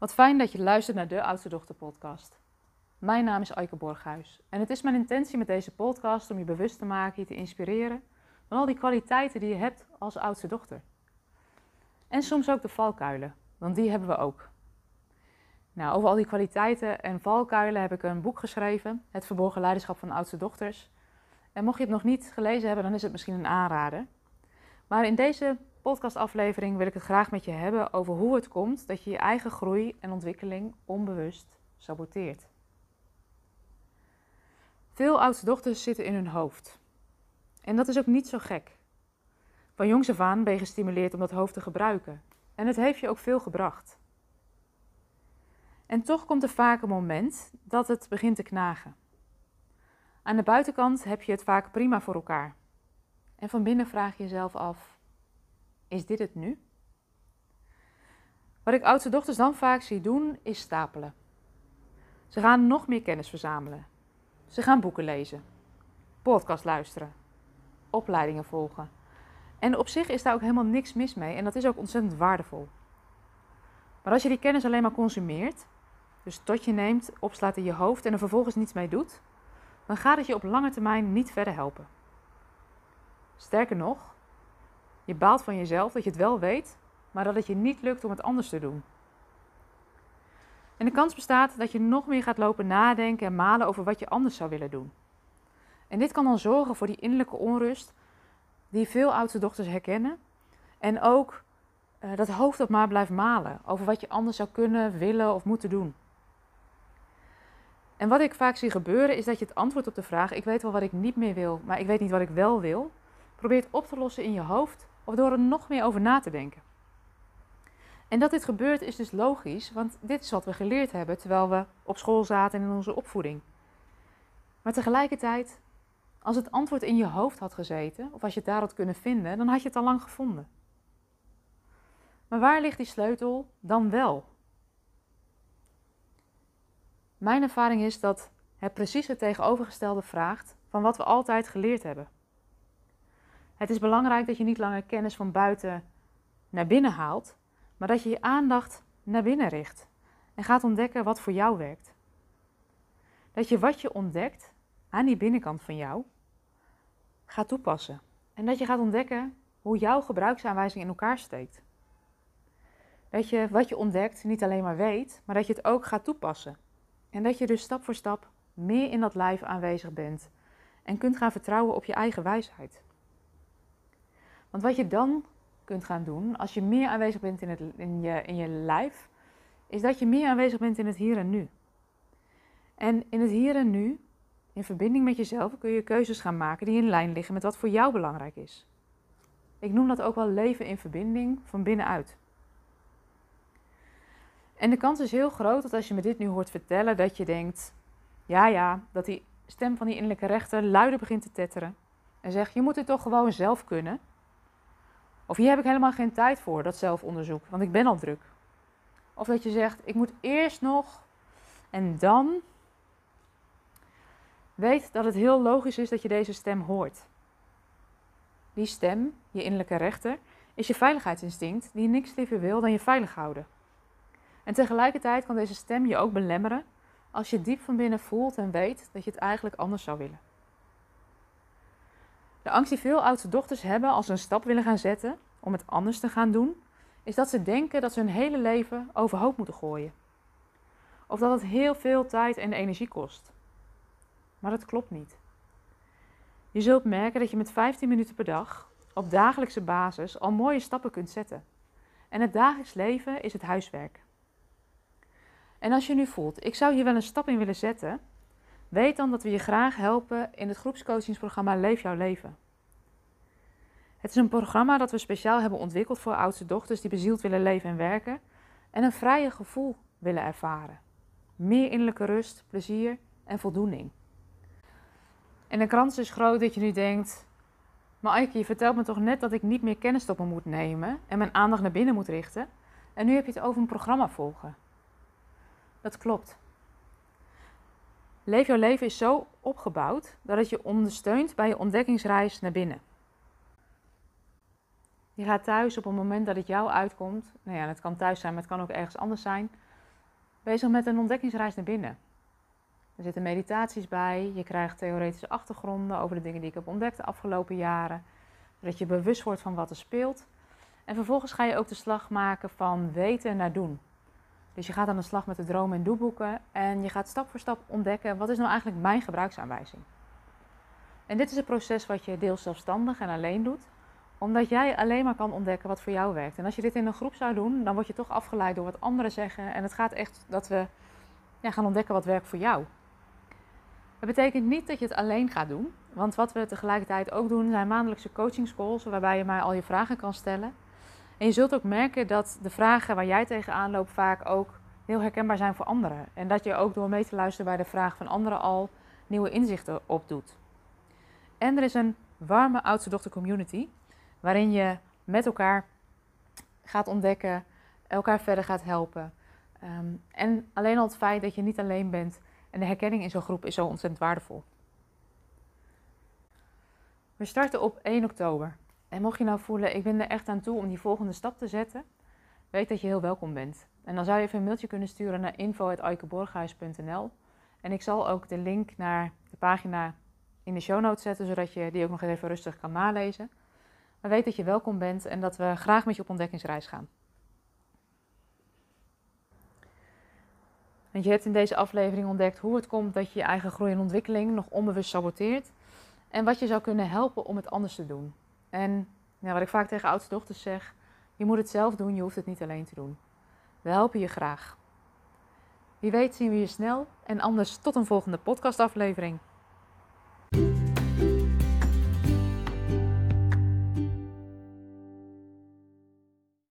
Wat fijn dat je luistert naar de Oudste Dochter podcast. Mijn naam is Aike Borghuis en het is mijn intentie met deze podcast om je bewust te maken, je te inspireren van al die kwaliteiten die je hebt als oudste dochter. En soms ook de valkuilen, want die hebben we ook. Nou, over al die kwaliteiten en valkuilen heb ik een boek geschreven, Het Verborgen Leiderschap van Oudste Dochters. En mocht je het nog niet gelezen hebben, dan is het misschien een aanrader. Maar in deze podcastaflevering wil ik het graag met je hebben over hoe het komt dat je je eigen groei en ontwikkeling onbewust saboteert. Veel oudste dochters zitten in hun hoofd. En dat is ook niet zo gek. Van jongs af aan ben je gestimuleerd om dat hoofd te gebruiken. En het heeft je ook veel gebracht. En toch komt er vaak een moment dat het begint te knagen. Aan de buitenkant heb je het vaak prima voor elkaar. En van binnen vraag je jezelf af: is dit het nu? Wat ik oudste dochters dan vaak zie doen, is stapelen. Ze gaan nog meer kennis verzamelen. Ze gaan boeken lezen, podcast luisteren, opleidingen volgen. En op zich is daar ook helemaal niks mis mee en dat is ook ontzettend waardevol. Maar als je die kennis alleen maar consumeert, dus tot je neemt, opslaat in je hoofd en er vervolgens niets mee doet, dan gaat het je op lange termijn niet verder helpen. Sterker nog, je baalt van jezelf dat je het wel weet, maar dat het je niet lukt om het anders te doen. En de kans bestaat dat je nog meer gaat lopen nadenken en malen over wat je anders zou willen doen. En dit kan dan zorgen voor die innerlijke onrust die veel oudste dochters herkennen. En ook uh, dat hoofd dat maar blijft malen over wat je anders zou kunnen, willen of moeten doen. En wat ik vaak zie gebeuren is dat je het antwoord op de vraag: ik weet wel wat ik niet meer wil, maar ik weet niet wat ik wel wil, probeert op te lossen in je hoofd of door er nog meer over na te denken. En dat dit gebeurt is dus logisch, want dit is wat we geleerd hebben terwijl we op school zaten in onze opvoeding. Maar tegelijkertijd, als het antwoord in je hoofd had gezeten, of als je het daar had kunnen vinden, dan had je het al lang gevonden. Maar waar ligt die sleutel dan wel? Mijn ervaring is dat het precies het tegenovergestelde vraagt van wat we altijd geleerd hebben. Het is belangrijk dat je niet langer kennis van buiten naar binnen haalt, maar dat je je aandacht naar binnen richt en gaat ontdekken wat voor jou werkt. Dat je wat je ontdekt aan die binnenkant van jou gaat toepassen en dat je gaat ontdekken hoe jouw gebruiksaanwijzing in elkaar steekt. Dat je wat je ontdekt niet alleen maar weet, maar dat je het ook gaat toepassen. En dat je dus stap voor stap meer in dat lijf aanwezig bent en kunt gaan vertrouwen op je eigen wijsheid. Want wat je dan kunt gaan doen, als je meer aanwezig bent in, het, in, je, in je lijf, is dat je meer aanwezig bent in het hier en nu. En in het hier en nu, in verbinding met jezelf, kun je keuzes gaan maken die in lijn liggen met wat voor jou belangrijk is. Ik noem dat ook wel leven in verbinding van binnenuit. En de kans is heel groot dat als je me dit nu hoort vertellen, dat je denkt: ja, ja, dat die stem van die innerlijke rechter luider begint te tetteren. En zegt: je moet het toch gewoon zelf kunnen. Of hier heb ik helemaal geen tijd voor, dat zelfonderzoek, want ik ben al druk. Of dat je zegt, ik moet eerst nog en dan. Weet dat het heel logisch is dat je deze stem hoort. Die stem, je innerlijke rechter, is je veiligheidsinstinct die niks liever wil dan je veilig houden. En tegelijkertijd kan deze stem je ook belemmeren als je diep van binnen voelt en weet dat je het eigenlijk anders zou willen. De angst die veel oudste dochters hebben als ze een stap willen gaan zetten om het anders te gaan doen, is dat ze denken dat ze hun hele leven overhoop moeten gooien. Of dat het heel veel tijd en energie kost. Maar dat klopt niet. Je zult merken dat je met 15 minuten per dag op dagelijkse basis al mooie stappen kunt zetten. En het dagelijks leven is het huiswerk. En als je nu voelt, ik zou hier wel een stap in willen zetten, Weet dan dat we je graag helpen in het groepscoachingsprogramma Leef jouw leven. Het is een programma dat we speciaal hebben ontwikkeld voor oudste dochters die bezield willen leven en werken en een vrije gevoel willen ervaren. Meer innerlijke rust, plezier en voldoening. En de kans is groot dat je nu denkt: Maar Aike, je vertelt me toch net dat ik niet meer kennis op me moet nemen en mijn aandacht naar binnen moet richten. En nu heb je het over een programma volgen. Dat klopt. Leef jouw leven is zo opgebouwd dat het je ondersteunt bij je ontdekkingsreis naar binnen. Je gaat thuis op het moment dat het jou uitkomt. Nou ja, het kan thuis zijn, maar het kan ook ergens anders zijn. bezig met een ontdekkingsreis naar binnen. Er zitten meditaties bij, je krijgt theoretische achtergronden over de dingen die ik heb ontdekt de afgelopen jaren, zodat je bewust wordt van wat er speelt. En vervolgens ga je ook de slag maken van weten naar doen. Dus je gaat aan de slag met de dromen en doelboeken en je gaat stap voor stap ontdekken wat is nou eigenlijk mijn gebruiksaanwijzing. En dit is een proces wat je deels zelfstandig en alleen doet, omdat jij alleen maar kan ontdekken wat voor jou werkt. En als je dit in een groep zou doen, dan word je toch afgeleid door wat anderen zeggen. En het gaat echt dat we ja, gaan ontdekken wat werkt voor jou. Dat betekent niet dat je het alleen gaat doen. Want wat we tegelijkertijd ook doen, zijn maandelijkse coachingscalls, waarbij je mij al je vragen kan stellen. En je zult ook merken dat de vragen waar jij tegenaan loopt vaak ook heel herkenbaar zijn voor anderen. En dat je ook door mee te luisteren bij de vraag van anderen al nieuwe inzichten opdoet. En er is een warme oudste dochter community, waarin je met elkaar gaat ontdekken, elkaar verder gaat helpen. Ehm, en alleen al het feit dat je niet alleen bent en de herkenning in zo'n groep is zo ontzettend waardevol. We starten op 1 oktober. En mocht je nou voelen, ik ben er echt aan toe om die volgende stap te zetten, weet dat je heel welkom bent. En dan zou je even een mailtje kunnen sturen naar info.aikeborghuis.nl. En ik zal ook de link naar de pagina in de show notes zetten, zodat je die ook nog even rustig kan nalezen. Maar weet dat je welkom bent en dat we graag met je op ontdekkingsreis gaan. Want je hebt in deze aflevering ontdekt hoe het komt dat je je eigen groei en ontwikkeling nog onbewust saboteert. En wat je zou kunnen helpen om het anders te doen. En ja, wat ik vaak tegen oudste dochters zeg, je moet het zelf doen, je hoeft het niet alleen te doen. We helpen je graag. Wie weet zien we je snel en anders tot een volgende podcastaflevering.